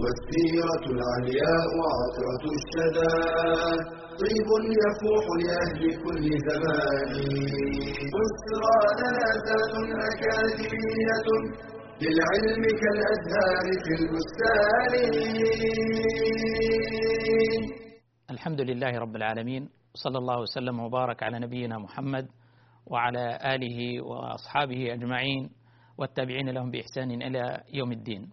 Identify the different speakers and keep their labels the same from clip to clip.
Speaker 1: والسيرة العلياء عطرة الشدى. طيب يفوح لأهل كل زمان. بسرى لنا ذات أكاديمية للعلم كالأزهار في البستان.
Speaker 2: الحمد لله رب العالمين صلى الله وسلم وبارك على نبينا محمد وعلى آله وأصحابه أجمعين والتابعين لهم بإحسان إلى يوم الدين.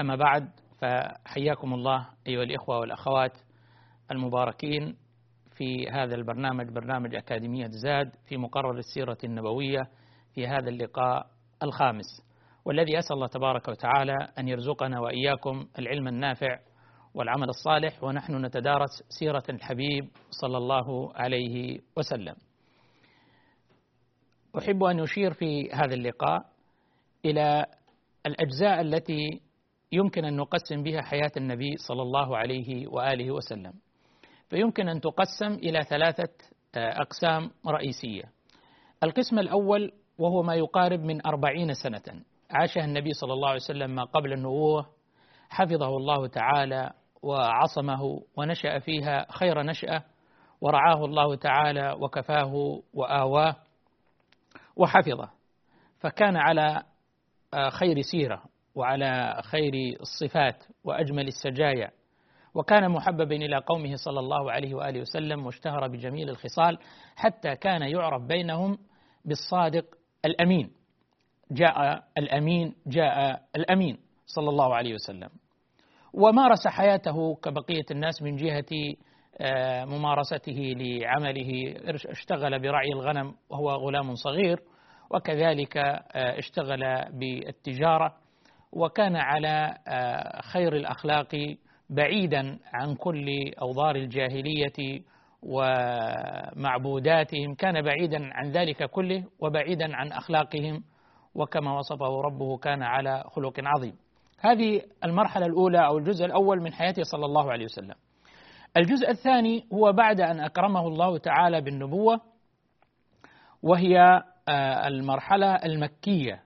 Speaker 2: أما بعد فحياكم الله أيها الإخوة والأخوات المباركين في هذا البرنامج برنامج أكاديمية زاد في مقرر السيرة النبوية في هذا اللقاء الخامس والذي أسأل الله تبارك وتعالى أن يرزقنا وإياكم العلم النافع والعمل الصالح ونحن نتدارس سيرة الحبيب صلى الله عليه وسلم. أحب أن أشير في هذا اللقاء إلى الأجزاء التي يمكن أن نقسم بها حياة النبي صلى الله عليه وآله وسلم. فيمكن أن تقسم إلى ثلاثة أقسام رئيسية. القسم الأول وهو ما يقارب من أربعين سنة عاشها النبي صلى الله عليه وسلم ما قبل النبوة حفظه الله تعالى وعصمه ونشأ فيها خير نشأة ورعاه الله تعالى وكفاه وآواه وحفظه فكان على خير سيرة وعلى خير الصفات وأجمل السجايا. وكان محببا إلى قومه صلى الله عليه وآله وسلم واشتهر بجميل الخصال حتى كان يعرف بينهم بالصادق الأمين. جاء الأمين جاء الأمين صلى الله عليه وسلم. ومارس حياته كبقية الناس من جهة ممارسته لعمله. اشتغل برعي الغنم وهو غلام صغير وكذلك اشتغل بالتجارة. وكان على خير الأخلاق بعيدا عن كل أوضار الجاهلية ومعبوداتهم. كان بعيدا عن ذلك كله وبعيدا عن أخلاقهم وكما وصفه ربه كان على خلق عظيم. هذه المرحلة الأولى أو الجزء الأول من حياته صلى الله عليه وسلم. الجزء الثاني هو بعد أن أكرمه الله تعالى بالنبوة وهي المرحلة المكية.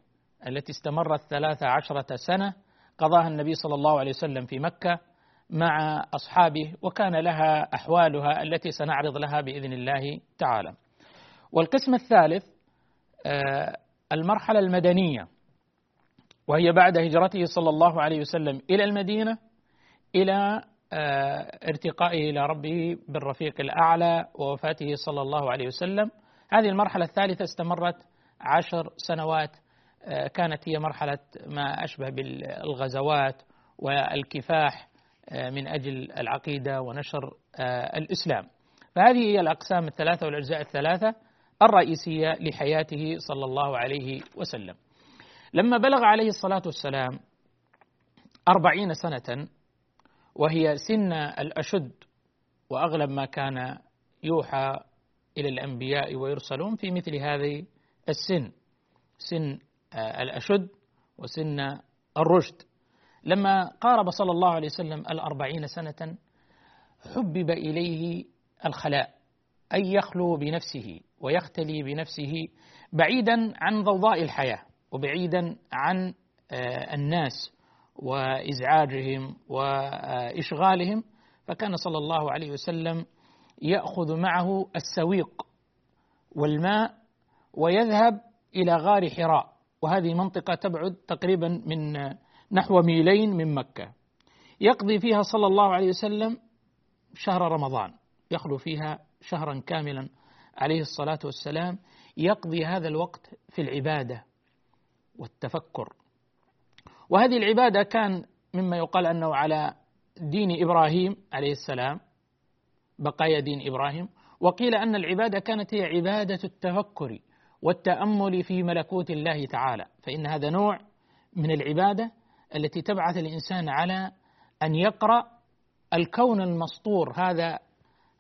Speaker 2: التي استمرت ثلاث عشرة سنة قضاها النبي صلى الله عليه وسلم في مكة مع أصحابه وكان لها أحوالها التي سنعرض لها بإذن الله تعالى. والقسم الثالث المرحلة المدنية وهي بعد هجرته صلى الله عليه وسلم إلى المدينة إلى ارتقائه إلى ربه بالرفيق الأعلى ووفاته صلى الله عليه وسلم. هذه المرحلة الثالثة استمرت عشر سنوات كانت هي مرحلة ما أشبه بالغزوات والكفاح من أجل العقيدة ونشر الإسلام. فهذه هي الأقسام الثلاثة والأجزاء الثلاثة الرئيسية لحياته صلى الله عليه وسلم. لما بلغ عليه الصلاة والسلام أربعين سنة وهي سن الأشد وأغلب ما كان يوحى إلى الأنبياء ويرسلون في مثل هذه السن سن الأشد وسن الرشد. لما قارب صلى الله عليه وسلم الأربعين سنة حبب إليه الخلاء أن يخلو بنفسه ويختلي بنفسه بعيدا عن ضوضاء الحياة وبعيدا عن الناس وإزعاجهم وإشغالهم. فكان صلى الله عليه وسلم يأخذ معه السويق والماء ويذهب إلى غار حراء. وهذه منطقة تبعد تقريبا من نحو ميلين من مكة. يقضي فيها صلى الله عليه وسلم شهر رمضان. يخلو فيها شهرا كاملا عليه الصلاة والسلام. يقضي هذا الوقت في العبادة والتفكر. وهذه العبادة كان مما يقال أنه على دين إبراهيم عليه السلام بقايا دين إبراهيم. وقيل أن العبادة كانت هي عبادة التفكر. والتأمل في ملكوت الله تعالى. فإن هذا نوع من العبادة التي تبعث الإنسان على أن يقرأ الكون المسطور هذا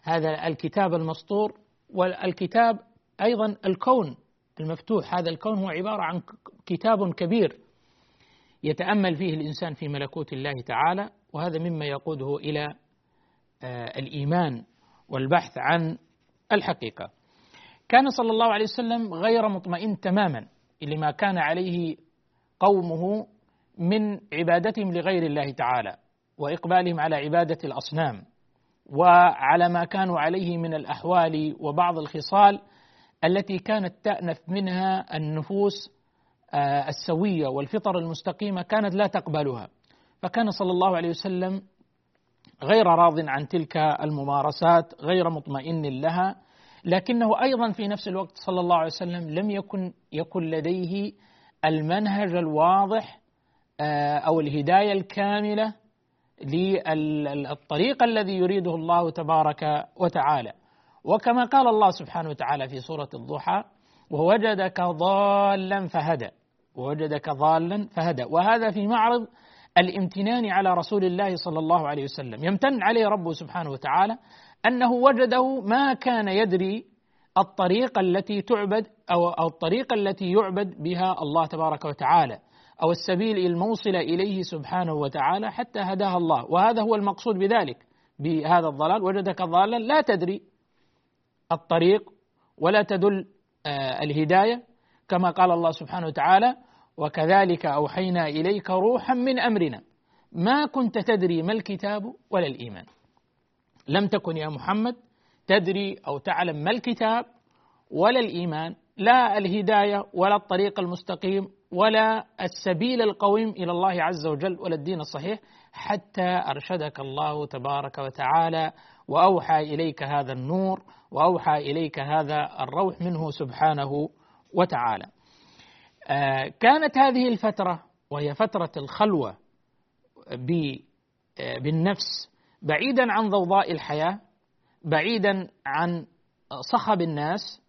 Speaker 2: هذا الكتاب المسطور والكتاب أيضا الكون المفتوح. هذا الكون هو عبارة عن كتاب كبير يتأمل فيه الإنسان في ملكوت الله تعالى وهذا مما يقوده إلى آه، الإيمان والبحث عن الحقيقة. كان صلى الله عليه وسلم غير مطمئن تماما لما كان عليه قومه من عبادتهم لغير الله تعالى وإقبالهم على عبادة الأصنام وعلى ما كانوا عليه من الأحوال وبعض الخصال التي كانت تأنف منها النفوس آه، السوية والفطر المستقيمة كانت لا تقبلها. فكان صلى الله عليه وسلم غير راض عن تلك الممارسات غير مطمئن لها لكنه أيضا في نفس الوقت صلى الله عليه وسلم لم يكن يكن لديه المنهج الواضح آه، أو الهداية الكاملة للطريق الذي يريده الله تبارك وتعالى. وكما قال الله سبحانه وتعالى في سورة الضحى ووجدك ضالا فهدى. ووجدك ضالا فهدى. وهذا في معرض الامتنان على رسول الله صلى الله عليه وسلم. يمتن عليه ربه سبحانه وتعالى أنه وجده ما كان يدري الطريقة التي تعبد أو, الطريقة التي يعبد بها الله تبارك وتعالى أو السبيل الموصل إليه سبحانه وتعالى حتى هداها الله. وهذا هو المقصود بذلك بهذا الضلال. وجدك ضالا لا تدري الطريق ولا تدل آه، الهداية كما قال الله سبحانه وتعالى وكذلك أوحينا إليك روحا من أمرنا. ما كنت تدري ما الكتاب ولا الإيمان. لم تكن يا محمد تدري أو تعلم ما الكتاب ولا الإيمان لا الهداية ولا الطريق المستقيم ولا السبيل القويم إلى الله عز وجل ولا الدين الصحيح حتى أرشدك الله تبارك وتعالى وأوحى إليك هذا النور وأوحى إليك هذا الروح منه سبحانه وتعالى. آه، كانت هذه الفترة وهي فترة الخلوة آه، بالنفس بعيدا عن ضوضاء الحياة بعيدا عن صخب الناس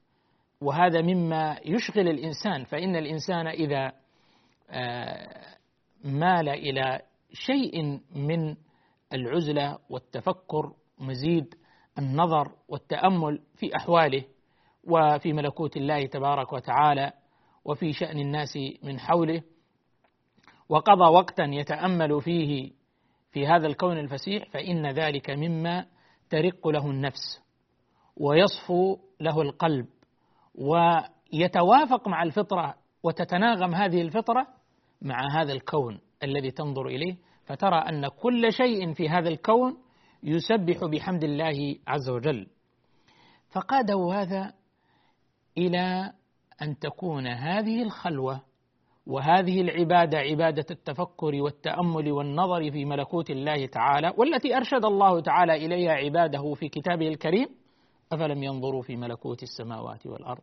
Speaker 2: وهذا مما يشغل الإنسان فإن الإنسان إذا آه، مال إلى شيء من العزلة والتفكر مزيد النظر والتأمل في أحواله وفي ملكوت الله تبارك وتعالى وفي شأن الناس من حوله وقضى وقتا يتأمل فيه في هذا الكون الفسيح فإن ذلك مما ترق له النفس ويصفو له القلب ويتوافق مع الفطرة وتتناغم هذه الفطرة مع هذا الكون الذي تنظر إليه. فترى أن كل شيء في هذا الكون يسبح بحمد الله عز وجل. فقاده هذا إلى أن تكون هذه الخلوة وهذه العبادة عبادة التفكر والتأمل والنظر في ملكوت الله تعالى والتي أرشد الله تعالى إليها عباده في كتابه الكريم أفلم ينظروا في ملكوت السماوات والأرض؟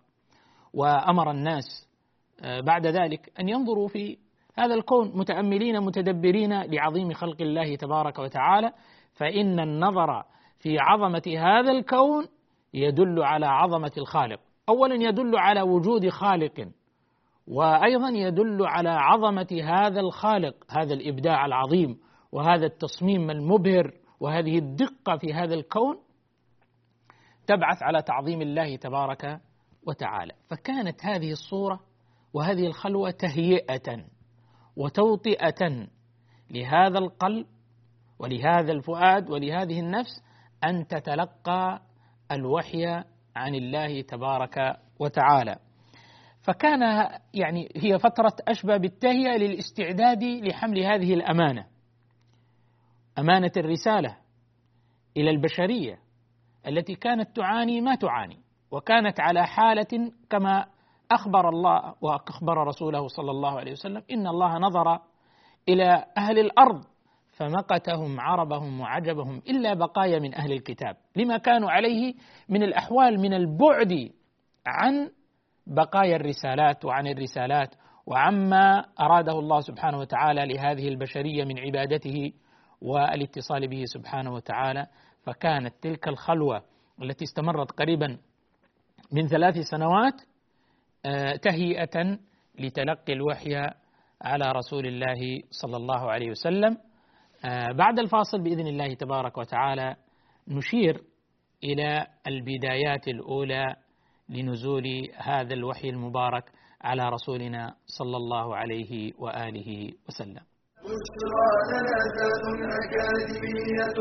Speaker 2: وأمر الناس آه، بعد ذلك أن ينظروا في هذا الكون متأملين متدبرين لعظيم خلق الله تبارك وتعالى فإن النظر في عظمة هذا الكون يدل على عظمة الخالق. أولا يدل على وجود خالق. وأيضا يدل على عظمة هذا الخالق هذا الإبداع العظيم وهذا التصميم المبهر وهذه الدقة في هذا الكون تبعث على تعظيم الله تبارك وتعالى. فكانت هذه الصورة وهذه الخلوة تهيئة وتوطئة لهذا القلب ولهذا الفؤاد ولهذه النفس أن تتلقى الوحي عن الله تبارك وتعالى. فكان يعني هي فترة أشبه بالتهيئة للاستعداد لحمل هذه الأمانة. أمانة الرسالة إلى البشرية التي كانت تعاني ما تعاني وكانت على حالة كما أخبر الله وأخبر رسوله صلى الله عليه وسلم إن الله نظر إلى أهل الأرض فمقتهم عربهم وعجبهم إلا بقايا من أهل الكتاب. لما كانوا عليه من الأحوال من البعد عن بقايا الرسالات وعن الرسالات وعما أراده الله سبحانه وتعالى لهذه البشرية من عبادته والاتصال به سبحانه وتعالى فكانت تلك الخلوة التي استمرت قريبا من ثلاث سنوات آه، تهيئة لتلقي الوحي على رسول الله صلى الله عليه وسلم. آه، بعد الفاصل بإذن الله تبارك وتعالى نشير إلى البدايات الأولى لنزول هذا الوحي المبارك على رسولنا صلى الله عليه وآله وسلم.
Speaker 1: بشرى لنا أكاديمية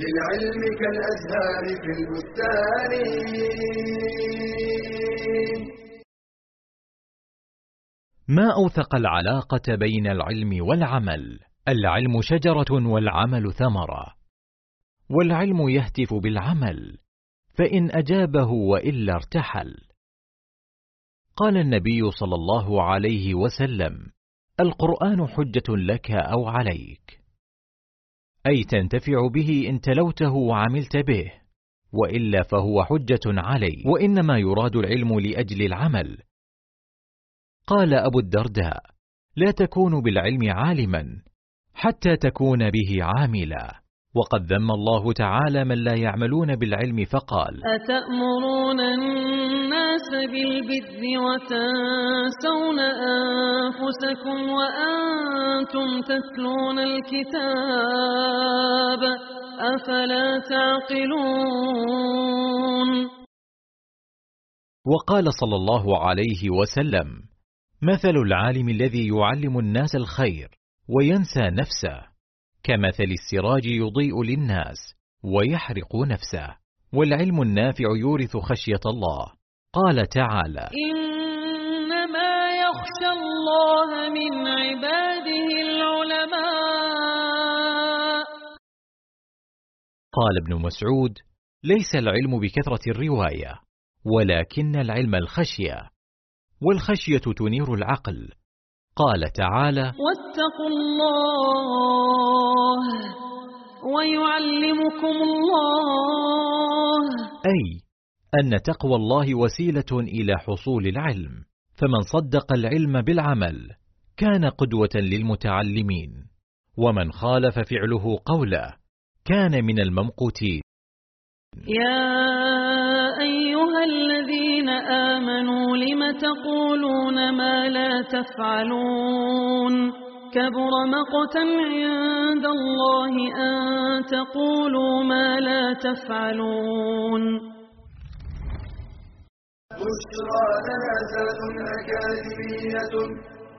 Speaker 1: للعلم كالأزهار في البستان.
Speaker 3: ما أوثق العلاقة بين العلم والعمل؟ العلم شجرة والعمل ثمرة. والعلم يهتف بالعمل. فإن أجابه وإلا ارتحل. قال النبي صلى الله عليه وسلم القرآن حجة لك أو عليك. أي تنتفع به إن تلوته وعملت به وإلا فهو حجة علي وإنما يراد العلم لأجل العمل. قال أبو الدرداء لا تكون بالعلم عالما حتى تكون به عاملا. وقد ذم الله تعالى من لا يعملون بالعلم فقال
Speaker 4: أتأمرون الناس بالبر وتنسون أنفسكم وأنتم تتلون الكتاب أفلا تعقلون
Speaker 3: وقال صلى الله عليه وسلم مثل العالم الذي يعلم الناس الخير وينسى نفسه كمثل السراج يضيء للناس ويحرق نفسه والعلم النافع يورث خشية الله. قال تعالى
Speaker 4: إنما يخشى الله من عباده العلماء.
Speaker 3: قال ابن مسعود ليس العلم بكثرة الرواية ولكن العلم الخشية والخشية تنير العقل. قال تعالى
Speaker 4: واتقوا الله ويعلمكم الله.
Speaker 3: أي أن تقوى الله وسيلة إلى حصول العلم. فمن صدق العلم بالعمل كان قدوة للمتعلمين. ومن خالف فعله قوله كان من الممقوتين.
Speaker 4: يا أيها الذين آمنوا لم تقولون ما لا تفعلون؟ كبر مقتا عند الله أن تقولوا ما لا تفعلون.
Speaker 1: بشرى لنا ذات أكاديمية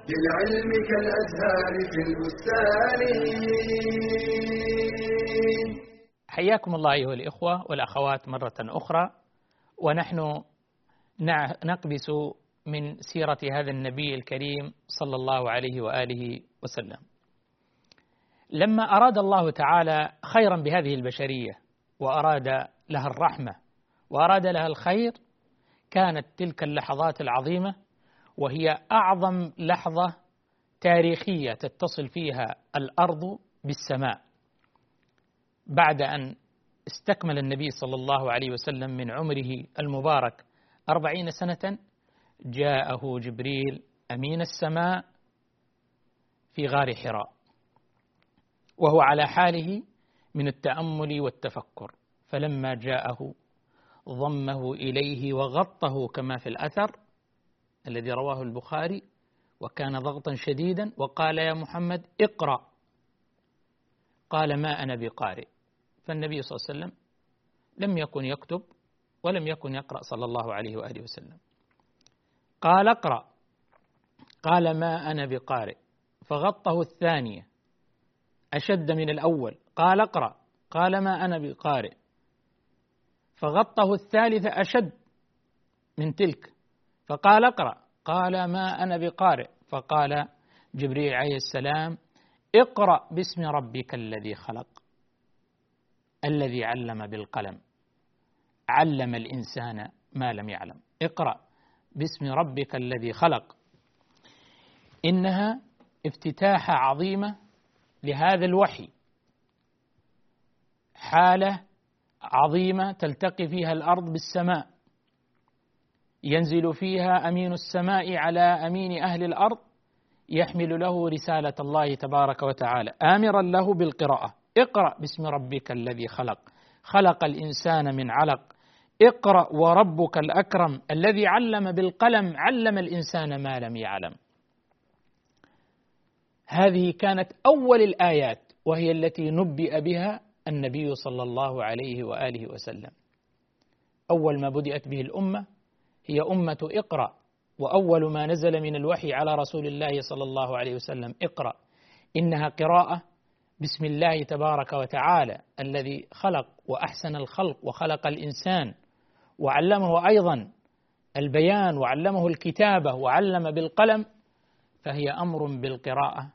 Speaker 1: للعلم كالأزهار في البستان.
Speaker 2: حياكم الله أيها الإخوة والأخوات مرة أخرى. ونحن نقبس من سيرة هذا النبي الكريم صلى الله عليه وآله وسلم. لما أراد الله تعالى خيرا بهذه البشرية وأراد لها الرحمة وأراد لها الخير كانت تلك اللحظات العظيمة وهي أعظم لحظة تاريخية تتصل فيها الأرض بالسماء. بعد أن استكمل النبي صلى الله عليه وسلم من عمره المبارك أربعين سنة جاءه جبريل أمين السماء في غار حراء وهو على حاله من التأمل والتفكر فلما جاءه ضمه إليه وغطه كما في الأثر الذي رواه البخاري وكان ضغطا شديدا وقال يا محمد اقرأ قال ما أنا بقارئ. فالنبي صلى الله عليه وسلم لم يكن يكتب ولم يكن يقرأ صلى الله عليه وآله وسلم. قال اقرأ. قال ما أنا بقارئ. فغطه الثانية. أشد من الأول. قال اقرأ. قال ما أنا بقارئ. فغطه الثالثة أشد من تلك. فقال اقرأ. قال ما أنا بقارئ. فقال جبريل عليه السلام اقرأ باسم ربك الذي خلق. الذي علم بالقلم. علم الإنسان ما لم يعلم. اقرأ. باسم ربك الذي خلق. إنها افتتاحة عظيمة لهذا الوحي. حالة عظيمة تلتقي فيها الأرض بالسماء. ينزل فيها أمين السماء على أمين أهل الأرض. يحمل له رسالة الله تبارك وتعالى. آمرا له بالقراءة. اقرأ باسم ربك الذي خلق. خلق الإنسان من علق. اقرأ وربك الأكرم الذي علم بالقلم علم الإنسان ما لم يعلم. هذه كانت أول الآيات وهي التي نبئ بها النبي صلى الله عليه وآله وسلم. أول ما بدأت به الأمة هي أمة اقرأ وأول ما نزل من الوحي على رسول الله صلى الله عليه وسلم اقرأ. إنها قراءة بسم الله تبارك وتعالى الذي خلق وأحسن الخلق وخلق الإنسان وعلمه أيضا البيان وعلمه الكتابة وعلم بالقلم فهي أمر بالقراءة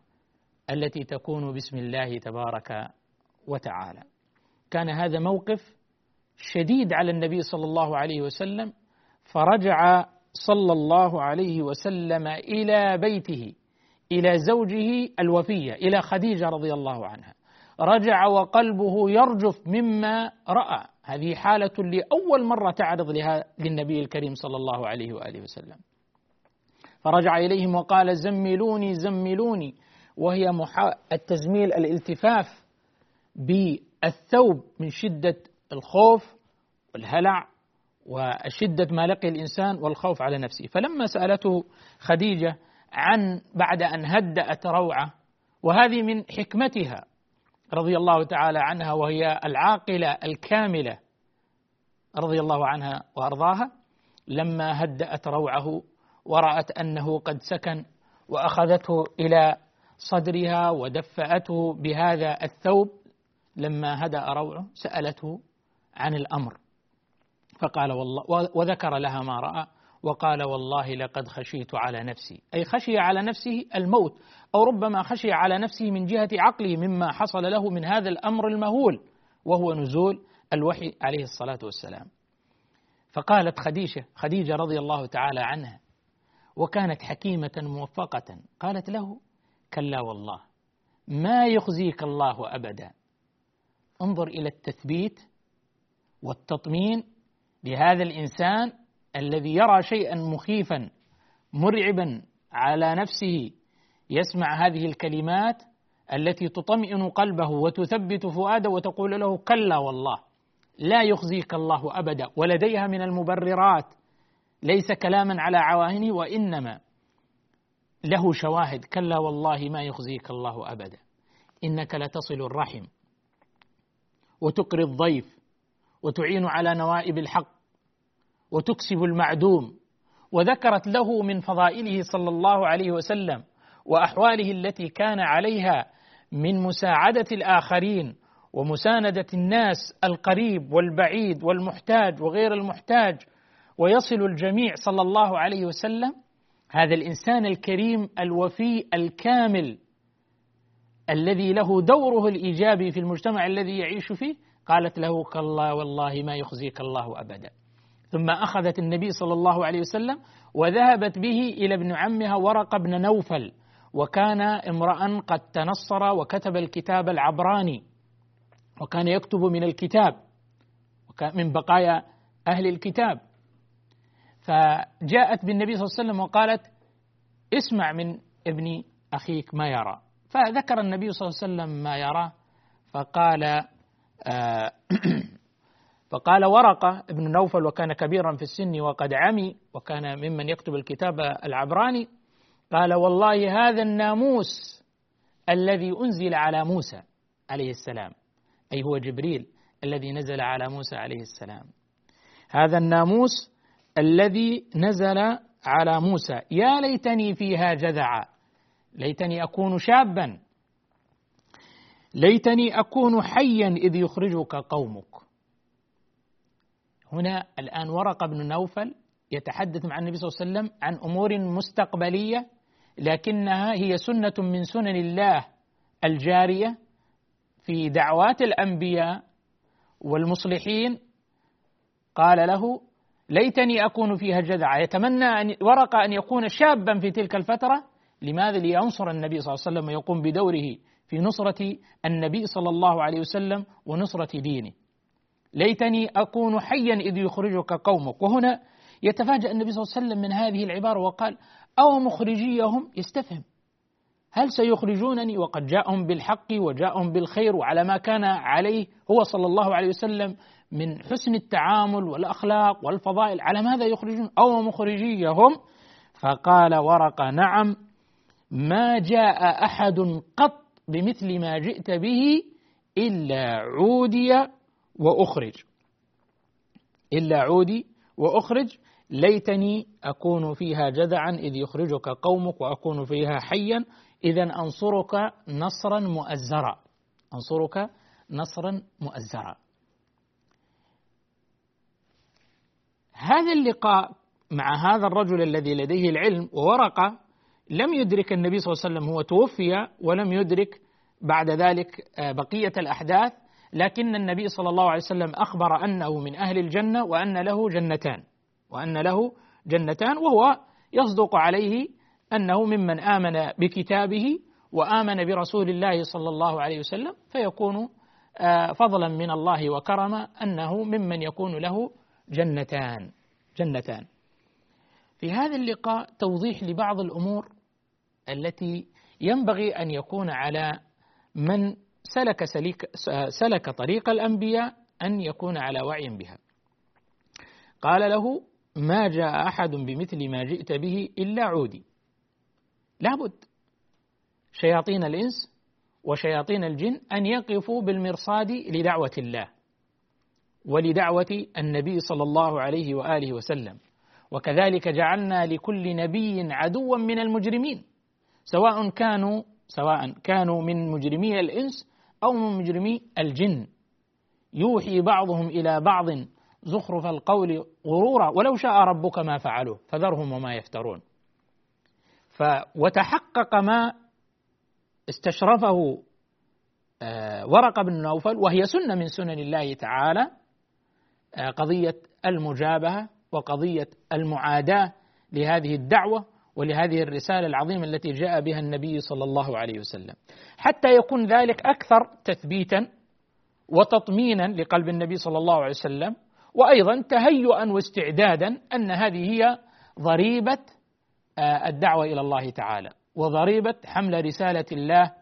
Speaker 2: التي تكون بسم الله تبارك وتعالى. كان هذا موقف شديد على النبي صلى الله عليه وسلم فرجع صلى الله عليه وسلم إلى بيته إلى زوجه الوفية إلى خديجة رضي الله عنها. رجع وقلبه يرجف مما رأى، هذه حالة لأول مرة تعرض للنبي الكريم صلى الله عليه وآله وسلم. فرجع إليهم وقال زملوني زملوني وهي التزميل الالتفاف بالثوب من شدة الخوف والهلع وشدة ما لقي الإنسان والخوف على نفسه، فلما سألته خديجة عن بعد أن هدأت روعه وهذه من حكمتها رضي الله تعالى عنها وهي العاقلة الكاملة رضي الله عنها وأرضاها. لما هدأت روعه ورأت أنه قد سكن وأخذته إلى صدرها ودفأته بهذا الثوب. لما هدأ روعه سألته عن الأمر فقال والله وذكر لها ما رأى. وقال والله لقد خشيت على نفسي. أي خشي على نفسه الموت أو ربما خشي على نفسه من جهة عقله مما حصل له من هذا الأمر المهول وهو نزول الوحي عليه الصلاة والسلام. فقالت خديجة خديجة رضي الله تعالى عنها وكانت حكيمة موفقة قالت له كلا والله ما يخزيك الله أبدا. انظر إلى التثبيت والتطمين بهذا الإنسان الذي يرى شيئا مخيفا مرعبا على نفسه يسمع هذه الكلمات التي تطمئن قلبه وتثبت فؤاده وتقول له كلا والله لا يخزيك الله أبدا ولديها من المبررات ليس كلاما على عواهنه وإنما له شواهد كلا والله ما يخزيك الله أبدا. إنك لتصل الرحم وتقري الضيف وتعين على نوائب الحق وتكسب المعدوم وذكرت له من فضائله صلى الله عليه وسلم وأحواله التي كان عليها من مساعدة الآخرين ومساندة الناس القريب والبعيد والمحتاج وغير المحتاج ويصل الجميع صلى الله عليه وسلم هذا الإنسان الكريم الوفي الكامل الذي له دوره الإيجابي في المجتمع الذي يعيش فيه قالت له كالله والله ما يخزيك الله أبدا. ثم أخذت النبي صلى الله عليه وسلم وذهبت به إلى ابن عمها ورق بن نوفل وكان امرأ قد تنصر وكتب الكتاب العبراني وكان يكتب من الكتاب من بقايا أهل الكتاب. فجاءت بالنبي صلى الله عليه وسلم وقالت اسمع من ابن أخيك ما يرى. فذكر النبي صلى الله عليه وسلم ما يراه فقال آه فقال ورقة ابن نوفل وكان كبيرا في السن وقد عمي وكان ممن يكتب الكتاب العبراني. قال والله هذا الناموس الذي أنزل على موسى عليه السلام أي هو جبريل الذي نزل على موسى عليه السلام. هذا الناموس الذي نزل على موسى. يا ليتني فيها جذعا ليتني أكون شابا ليتني أكون حيا إذ يخرجك قومك. هنا الآن ورقة بن نوفل يتحدث مع النبي صلى الله عليه وسلم عن أمور مستقبلية لكنها هي سنة من سنن الله الجارية في دعوات الأنبياء والمصلحين. قال له ليتني أكون فيها جذعا يتمنى أن ورقة أن يكون شابا في تلك الفترة. لماذا؟ لينصر النبي صلى الله عليه وسلم ويقوم بدوره في نصرة النبي صلى الله عليه وسلم ونصرة دينه. ليتني أكون حيا إذ يخرجك قومك. وهنا يتفاجأ النبي صلى الله عليه وسلم من هذه العبارة وقال أو مخرجيهم؟ يستفهم. هل سيخرجونني؟ وقد جاءهم بالحق وجاءهم بالخير وعلى ما كان عليه هو صلى الله عليه وسلم من حسن التعامل والأخلاق والفضائل. على ماذا يخرجون؟ أو مخرجيهم؟ فقال ورقة نعم ما جاء أحد قط بمثل ما جئت به إلا عودي وأخرج. إلا عودي وأخرج. ليتني أكون فيها جذعا إذ يخرجك قومك وأكون فيها حيا. إذا أنصرك نصرا مؤزرا. أنصرك نصرا مؤزرا. هذا اللقاء مع هذا الرجل الذي لديه العلم وورقة لم يدرك النبي صلى الله عليه وسلم هو توفي ولم يدرك بعد ذلك بقية الأحداث. لكن النبي صلى الله عليه وسلم أخبر أنه من أهل الجنة وأن له جنتان وأن له جنتان وهو يصدق عليه أنه ممن آمن بكتابه وآمن برسول الله صلى الله عليه وسلم فيكون آه، فضلا من الله وكرما أنه ممن يكون له جنتان جنتان. في هذا اللقاء توضيح لبعض الأمور التي ينبغي أن يكون على من سلك سليك سلك طريق الأنبياء أن يكون على وعي بها. قال له ما جاء أحد بمثل ما جئت به إلا عودي. لابد. شياطين الإنس وشياطين الجن أن يقفوا بالمرصاد لدعوة الله ولدعوة النبي صلى الله عليه وآله وسلم. وكذلك جعلنا لكل نبي عدوا من المجرمين سواء كانوا سواء كانوا من مجرمي الإنس أو من مجرمي الجن. يوحي بعضهم إلى بعض زخرف القول غرورا ولو شاء ربك ما فعلوه فذرهم وما يفترون. ف وتحقق ما استشرفه آه، ورقة بن نوفل وهي سنة من سنن الله تعالى آه، قضية المجابهة وقضية المعاداة لهذه الدعوة. ولهذه الرسالة العظيمة التي جاء بها النبي صلى الله عليه وسلم. حتى يكون ذلك أكثر تثبيتا وتطمينا لقلب النبي صلى الله عليه وسلم وأيضا تهيئا واستعدادا أن هذه هي ضريبة آه، الدعوة إلى الله تعالى وضريبة حمل رسالة الله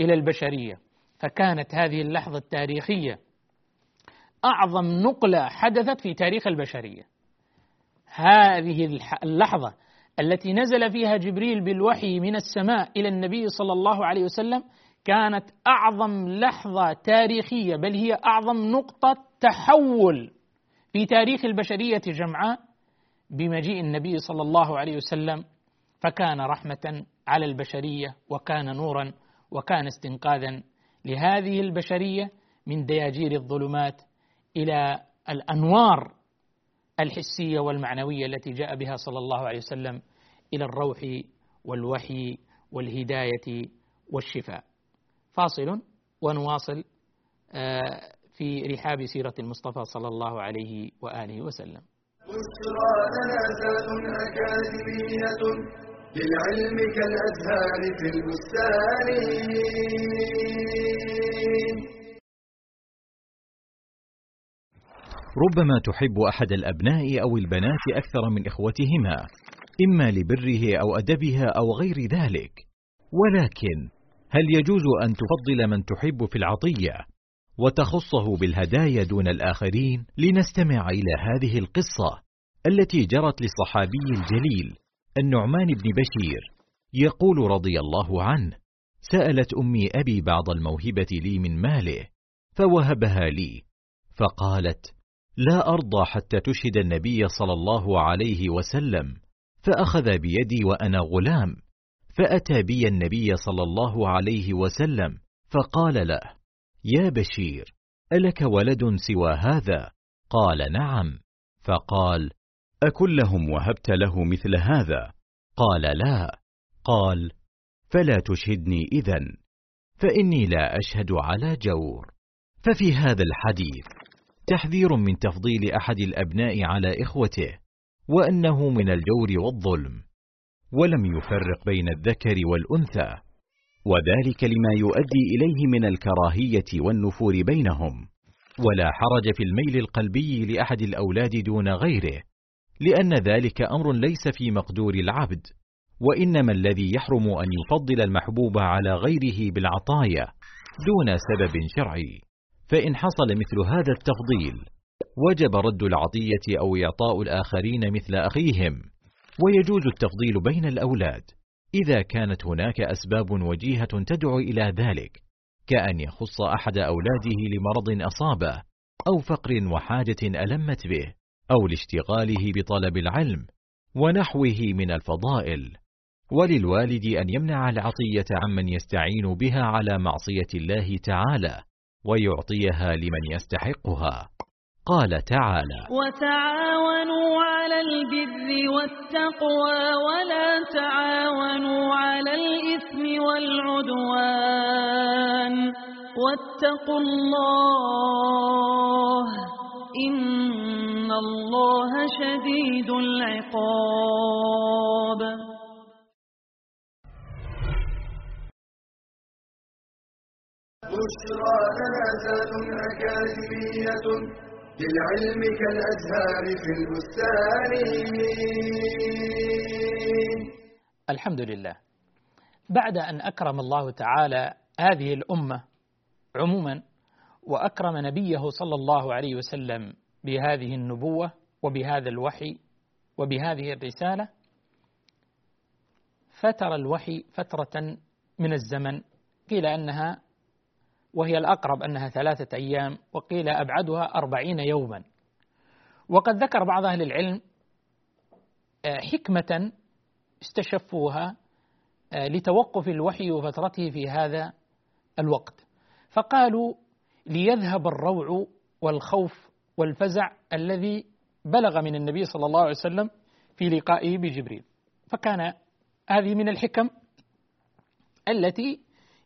Speaker 2: إلى البشرية. فكانت هذه اللحظة التاريخية أعظم نقلة حدثت في تاريخ البشرية. هذه اللحظة التي نزل فيها جبريل بالوحي من السماء إلى النبي صلى الله عليه وسلم كانت أعظم لحظة تاريخية بل هي أعظم نقطة تحول في تاريخ البشرية جمعاء بمجيء النبي صلى الله عليه وسلم. فكان رحمة على البشرية وكان نورا وكان استنقاذا لهذه البشرية من دياجير الظلمات إلى الأنوار الحسية والمعنوية التي جاء بها صلى الله عليه وسلم إلى الروح والوحي والهداية والشفاء. فاصل ونواصل آه، في رحاب سيرة المصطفى صلى الله عليه وآله وسلم.
Speaker 1: أكاديمية للعلم كالأزهار في البستان
Speaker 3: ربما تحب أحد الأبناء أو البنات أكثر من إخوتهما إما لبره أو أدبها أو غير ذلك. ولكن هل يجوز أن تفضل من تحب في العطية وتخصه بالهدايا دون الآخرين؟ لنستمع إلى هذه القصة التي جرت للصحابي الجليل النعمان بن بشير يقول رضي الله عنه سألت أمي أبي بعض الموهبة لي من ماله فوهبها لي فقالت لا أرضى حتى تشهد النبي صلى الله عليه وسلم فأخذ بيدي وأنا غلام فأتى بي النبي صلى الله عليه وسلم فقال له يا بشير ألك ولد سوى هذا؟ قال نعم. فقال اكلهم وهبت له مثل هذا؟ قال لا. قال فلا تشهدني إذن فإني لا أشهد على جور. ففي هذا الحديث تحذير من تفضيل أحد الأبناء على إخوته وأنه من الجور والظلم ولم يفرق بين الذكر والأنثى وذلك لما يؤدي إليه من الكراهية والنفور بينهم. ولا حرج في الميل القلبي لأحد الأولاد دون غيره لأن ذلك أمر ليس في مقدور العبد وإنما الذي يحرم أن يفضل المحبوب على غيره بالعطايا دون سبب شرعي. فإن حصل مثل هذا التفضيل وجب رد العطية أو إعطاء الآخرين مثل أخيهم ويجوز التفضيل بين الأولاد. إذا كانت هناك أسباب وجيهة تدعو إلى ذلك كأن يخص أحد أولاده لمرض أصابه أو فقر وحاجة ألمت به أو لاشتغاله بطلب العلم ونحوه من الفضائل. وللوالد أن يمنع العطية عمن يستعين بها على معصية الله تعالى. ويعطيها لمن يستحقها. قال تعالى
Speaker 4: وتعاونوا على البر والتقوى ولا تعاونوا على الإثم والعدوان. واتقوا الله إن الله شديد العقاب.
Speaker 1: بشرى جنازات أكاديمية للعلم كالأزهار في البستان.
Speaker 2: الحمد لله. بعد أن أكرم الله تعالى هذه الأمة عموما وأكرم نبيه صلى الله عليه وسلم بهذه النبوة وبهذا الوحي وبهذه الرسالة فتر الوحي فترة من الزمن قيل أنها وهي الأقرب أنها ثلاثة أيام وقيل أبعدها أربعين يوما. وقد ذكر بعض أهل العلم حكمة استشفوها لتوقف الوحي وفترته في هذا الوقت. فقالوا ليذهب الروع والخوف والفزع الذي بلغ من النبي صلى الله عليه وسلم في لقائه بجبريل. فكان هذه من الحكم التي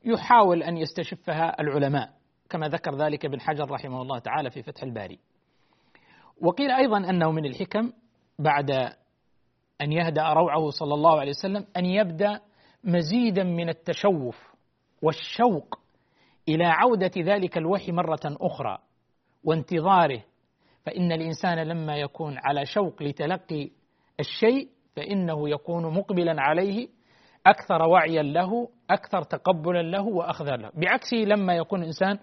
Speaker 2: يحاول أن يستشفها العلماء كما ذكر ذلك ابن حجر رحمه الله تعالى في فتح الباري. وقيل أيضا أنه من الحكم بعد أن يهدأ روعه صلى الله عليه وسلم أن يبدأ مزيدا من التشوف والشوق إلى عودة ذلك الوحي مرة أخرى وانتظاره. فإن الإنسان لما يكون على شوق لتلقي الشيء فإنه يكون مقبلا عليه أكثر وعيا له أكثر تقبلا له وأخذا له. بعكسه لما يكون الإنسان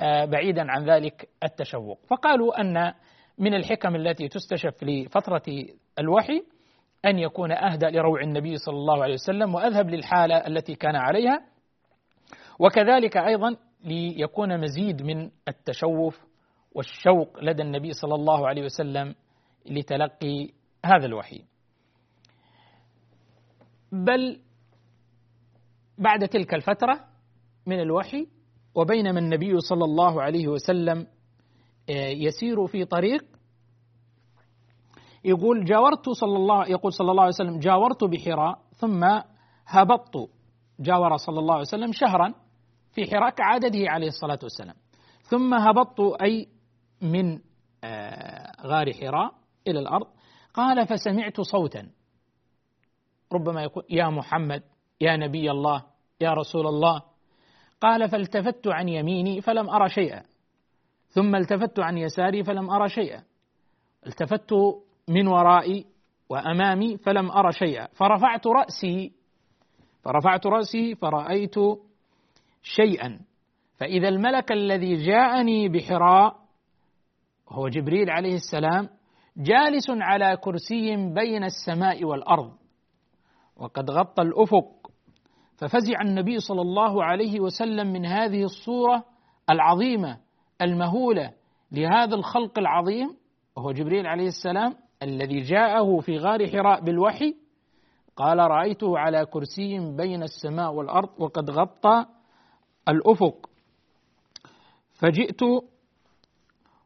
Speaker 2: بعيدا عن ذلك التشوق. فقالوا أن من الحكم التي تستشف لفترة الوحي أن يكون أهدى لروع النبي صلى الله عليه وسلم وأذهب للحالة التي كان عليها. وكذلك أيضا ليكون مزيد من التشوف والشوق لدى النبي صلى الله عليه وسلم لتلقي هذا الوحي. بل بعد تلك الفترة من الوحي وبينما النبي صلى الله عليه وسلم يسير في طريق يقول جاورت صلى الله يقول صلى الله عليه وسلم جاورت بحراء ثم هبطت. جاور صلى الله عليه وسلم شهرا في حراء كعادته عليه الصلاة والسلام. ثم هبطت أي من غار حراء إلى الأرض. قال فسمعت صوتا. ربما يقول يا محمد يا نبي الله يا رسول الله. قال فالتفت عن يميني فلم أرى شيئا. ثم التفت عن يساري فلم أرى شيئا. التفت من ورائي وأمامي فلم أرى شيئا. فرفعت رأسي فرفعت رأسي فرأيت شيئا. فإذا الملك الذي جاءني بحراء هو جبريل عليه السلام جالس على كرسي بين السماء والأرض. وقد غطى الأفق. ففزع النبي صلى الله عليه وسلم من هذه الصورة العظيمة المهولة لهذا الخلق العظيم وهو جبريل عليه السلام الذي جاءه في غار حراء بالوحي قال رأيته على كرسي بين السماء والأرض وقد غطى الأفق. فجئت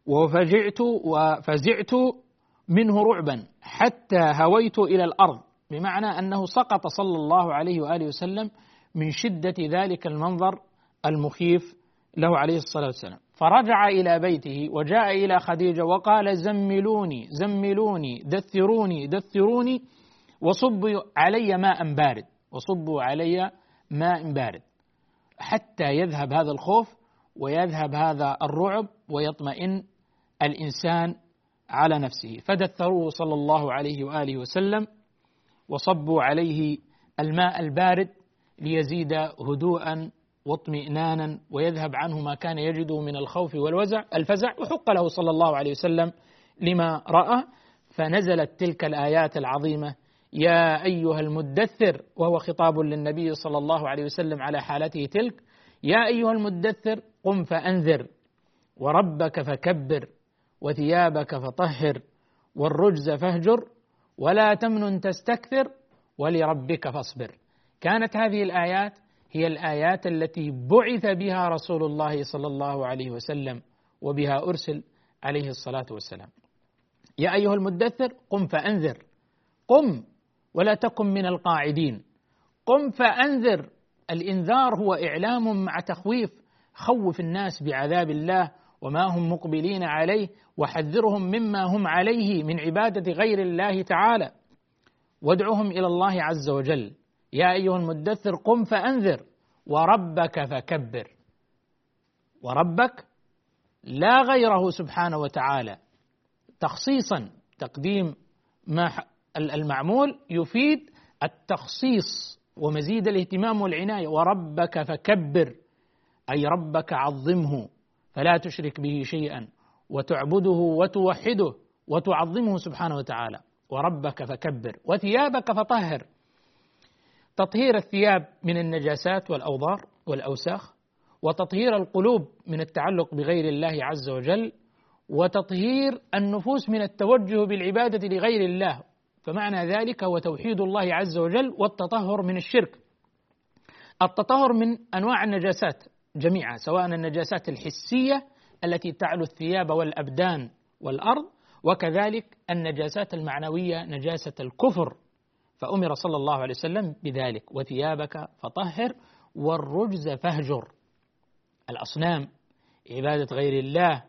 Speaker 2: وفجعت وفزعت منه رعبا حتى هويت إلى الأرض. بمعنى أنه سقط صلى الله عليه وآله وسلم من شدة ذلك المنظر المخيف له عليه الصلاة والسلام. فرجع إلى بيته وجاء إلى خديجة وقال زملوني زملوني دثروني دثروني وصبوا علي ماء بارد وصبوا علي ماء بارد حتى يذهب هذا الخوف ويذهب هذا الرعب ويطمئن الإنسان على نفسه. فدثروه صلى الله عليه وآله وسلم وصبوا عليه الماء البارد ليزيد هدوءا واطمئنانا ويذهب عنه ما كان يجده من الخوف والوزع الفزع وحق له صلى الله عليه وسلم لما رأى. فنزلت تلك الآيات العظيمة يا أيها المدثر وهو خطاب للنبي صلى الله عليه وسلم على حالته تلك يا أيها المدثر قم فأنذر وربك فكبر وثيابك فطهر والرجز فاهجر ولا تمنن تستكثر ولربك فاصبر. كانت هذه الآيات هي الآيات التي بعث بها رسول الله صلى الله عليه وسلم وبها أرسل عليه الصلاة والسلام. يا أيها المدثر قم فأنذر. قم ولا تكن من القاعدين. قم فأنذر. الإنذار هو إعلام مع تخويف. خوف الناس بعذاب الله وما هم مقبلين عليه. وحذرهم مما هم عليه من عبادة غير الله تعالى. وادعهم إلى الله عز وجل. يا أيها المدثر قم فأنذر. وربك فكبر. وربك لا غيره سبحانه وتعالى. تخصيصا تقديم ما المعمول يفيد التخصيص ومزيد الاهتمام والعناية. وربك فكبر. أي ربك عظمه. فلا تشرك به شيئا. وتعبده وتوحده وتعظمه سبحانه وتعالى. وربك فكبر وثيابك فطهر. تطهير الثياب من النجاسات والأوضار والأوساخ وتطهير القلوب من التعلق بغير الله عز وجل وتطهير النفوس من التوجه بالعبادة لغير الله. فمعنى ذلك هو توحيد الله عز وجل والتطهر من الشرك. التطهر من أنواع النجاسات جميعا سواء النجاسات الحسية التي تعلو الثياب والأبدان والأرض وكذلك النجاسات المعنوية نجاسة الكفر. فأمر صلى الله عليه وسلم بذلك. وثيابك فطهر والرجز فاهجر. الأصنام عبادة غير الله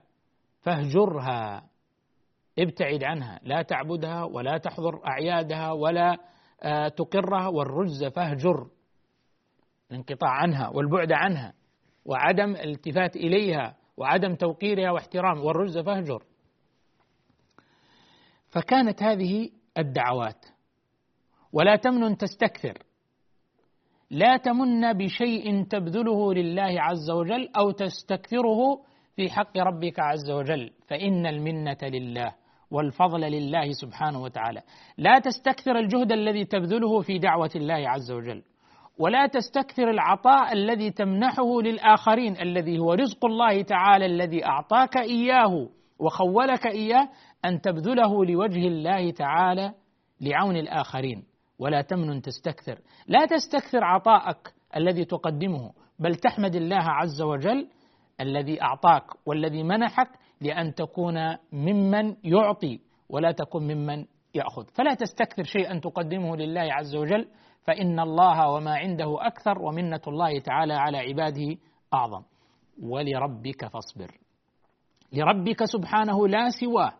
Speaker 2: فاهجرها. ابتعد عنها. لا تعبدها ولا تحضر أعيادها ولا آه، تقرها والرجز فاهجر. الانقطاع عنها والبعد عنها وعدم الالتفات إليها. وعدم توقيرها واحترام والرجز فاهجر. فكانت هذه الدعوات. ولا تمنن تستكثر. لا تمن بشيء تبذله لله عز وجل أو تستكثره في حق ربك عز وجل. فإن المنة لله والفضل لله سبحانه وتعالى. لا تستكثر الجهد الذي تبذله في دعوة الله عز وجل. ولا تستكثر العطاء الذي تمنحه للآخرين الذي هو رزق الله تعالى الذي أعطاك إياه وخولك إياه أن تبذله لوجه الله تعالى لعون الآخرين. ولا تمنن تستكثر. لا تستكثر عطاءك الذي تقدمه بل تحمد الله عز وجل الذي أعطاك والذي منحك لأن تكون ممن يعطي ولا تكن ممن يأخذ. فلا تستكثر شيئا تقدمه لله عز وجل فإن الله وما عنده أكثر ومنة الله تعالى على عباده أعظم. ولربك فاصبر. لربك سبحانه لا سواه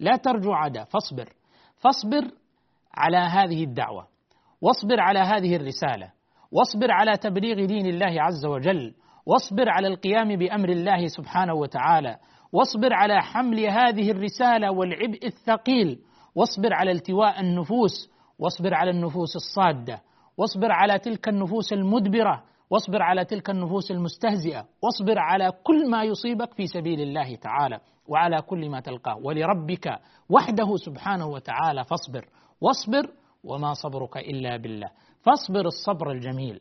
Speaker 2: لا ترجو عدا فاصبر. فاصبر على هذه الدعوة. واصبر على هذه الرسالة. واصبر على تبليغ دين الله عز وجل. واصبر على القيام بأمر الله سبحانه وتعالى. واصبر على حمل هذه الرسالة والعبء الثقيل. واصبر على التواء النفوس. واصبر على النفوس الصادة. واصبر على تلك النفوس المدبرة واصبر على تلك النفوس المستهزئة واصبر على كل ما يصيبك في سبيل الله تعالى وعلى كل ما تلقاه. ولربك وحده سبحانه وتعالى فاصبر. واصبر وما صبرك إلا بالله. فاصبر الصبر الجميل.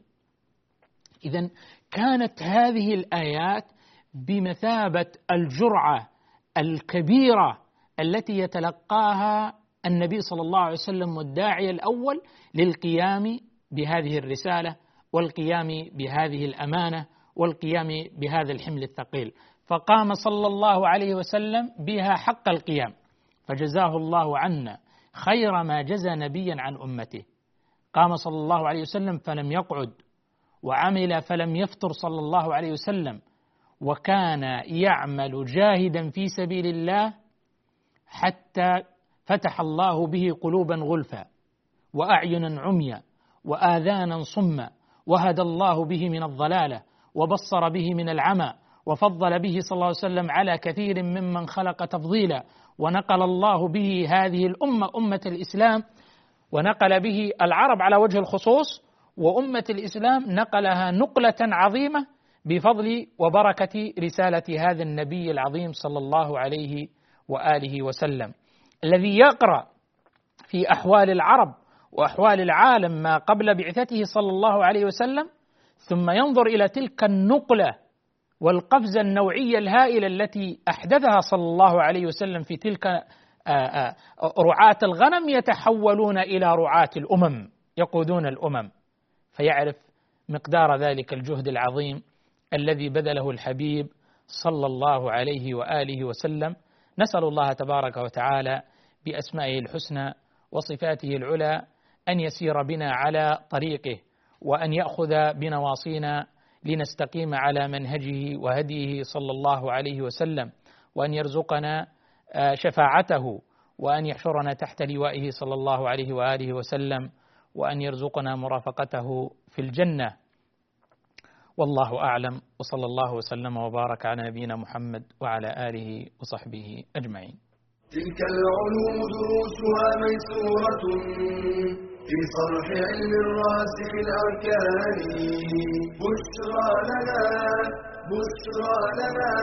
Speaker 2: اذا كانت هذه الآيات بمثابة الجرعة الكبيرة التي يتلقاها النبي صلى الله عليه وسلم والداعيه الأول للقيام بهذه الرسالة والقيام بهذه الأمانة والقيام بهذا الحمل الثقيل. فقام صلى الله عليه وسلم بها حق القيام. فجزاه الله عنا خير ما جزى نبيا عن أمته. قام صلى الله عليه وسلم فلم يقعد وعمل فلم يفتر صلى الله عليه وسلم. وكان يعمل جاهدا في سبيل الله حتى فتح الله به قلوبا غلفا واعينا عميا. وآذانا صما وهدى الله به من الضلالة وبصر به من العمى وفضل به صلى الله عليه وسلم على كثير ممن خلق تفضيلا. ونقل الله به هذه الأمة أمة الإسلام ونقل به العرب على وجه الخصوص وأمة الإسلام نقلها نقلة عظيمة بفضل وبركة رسالة هذا النبي العظيم صلى الله عليه وآله وسلم. الذي يقرأ في أحوال العرب وأحوال العالم ما قبل بعثته صلى الله عليه وسلم ثم ينظر إلى تلك النقلة والقفزة النوعية الهائلة التي أحدثها صلى الله عليه وسلم في تلك رعاة الغنم يتحولون إلى رعاة الأمم يقودون الأمم. فيعرف مقدار ذلك الجهد العظيم الذي بذله الحبيب صلى الله عليه وآله وسلم. نسأل الله تبارك وتعالى بأسمائه الحسنى وصفاته العلى أن يسير بنا على طريقه وأن يأخذ بنواصينا لنستقيم على منهجه وهديه صلى الله عليه وسلم وأن يرزقنا آه، شفاعته وأن يحشرنا تحت لوائه صلى الله عليه وآله وسلم وأن يرزقنا مرافقته في الجنة والله أعلم وصلى الله وسلم وبارك على نبينا محمد وعلى آله وصحبه أجمعين.
Speaker 1: تلك العلوم دروسها ميسورة في صرح علم الراسخ الأركان. بشرى لنا بشرى لنا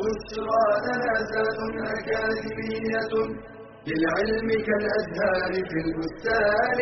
Speaker 1: بشرى لنا ذات أكاديمية للعلم كالأزهار في البستان.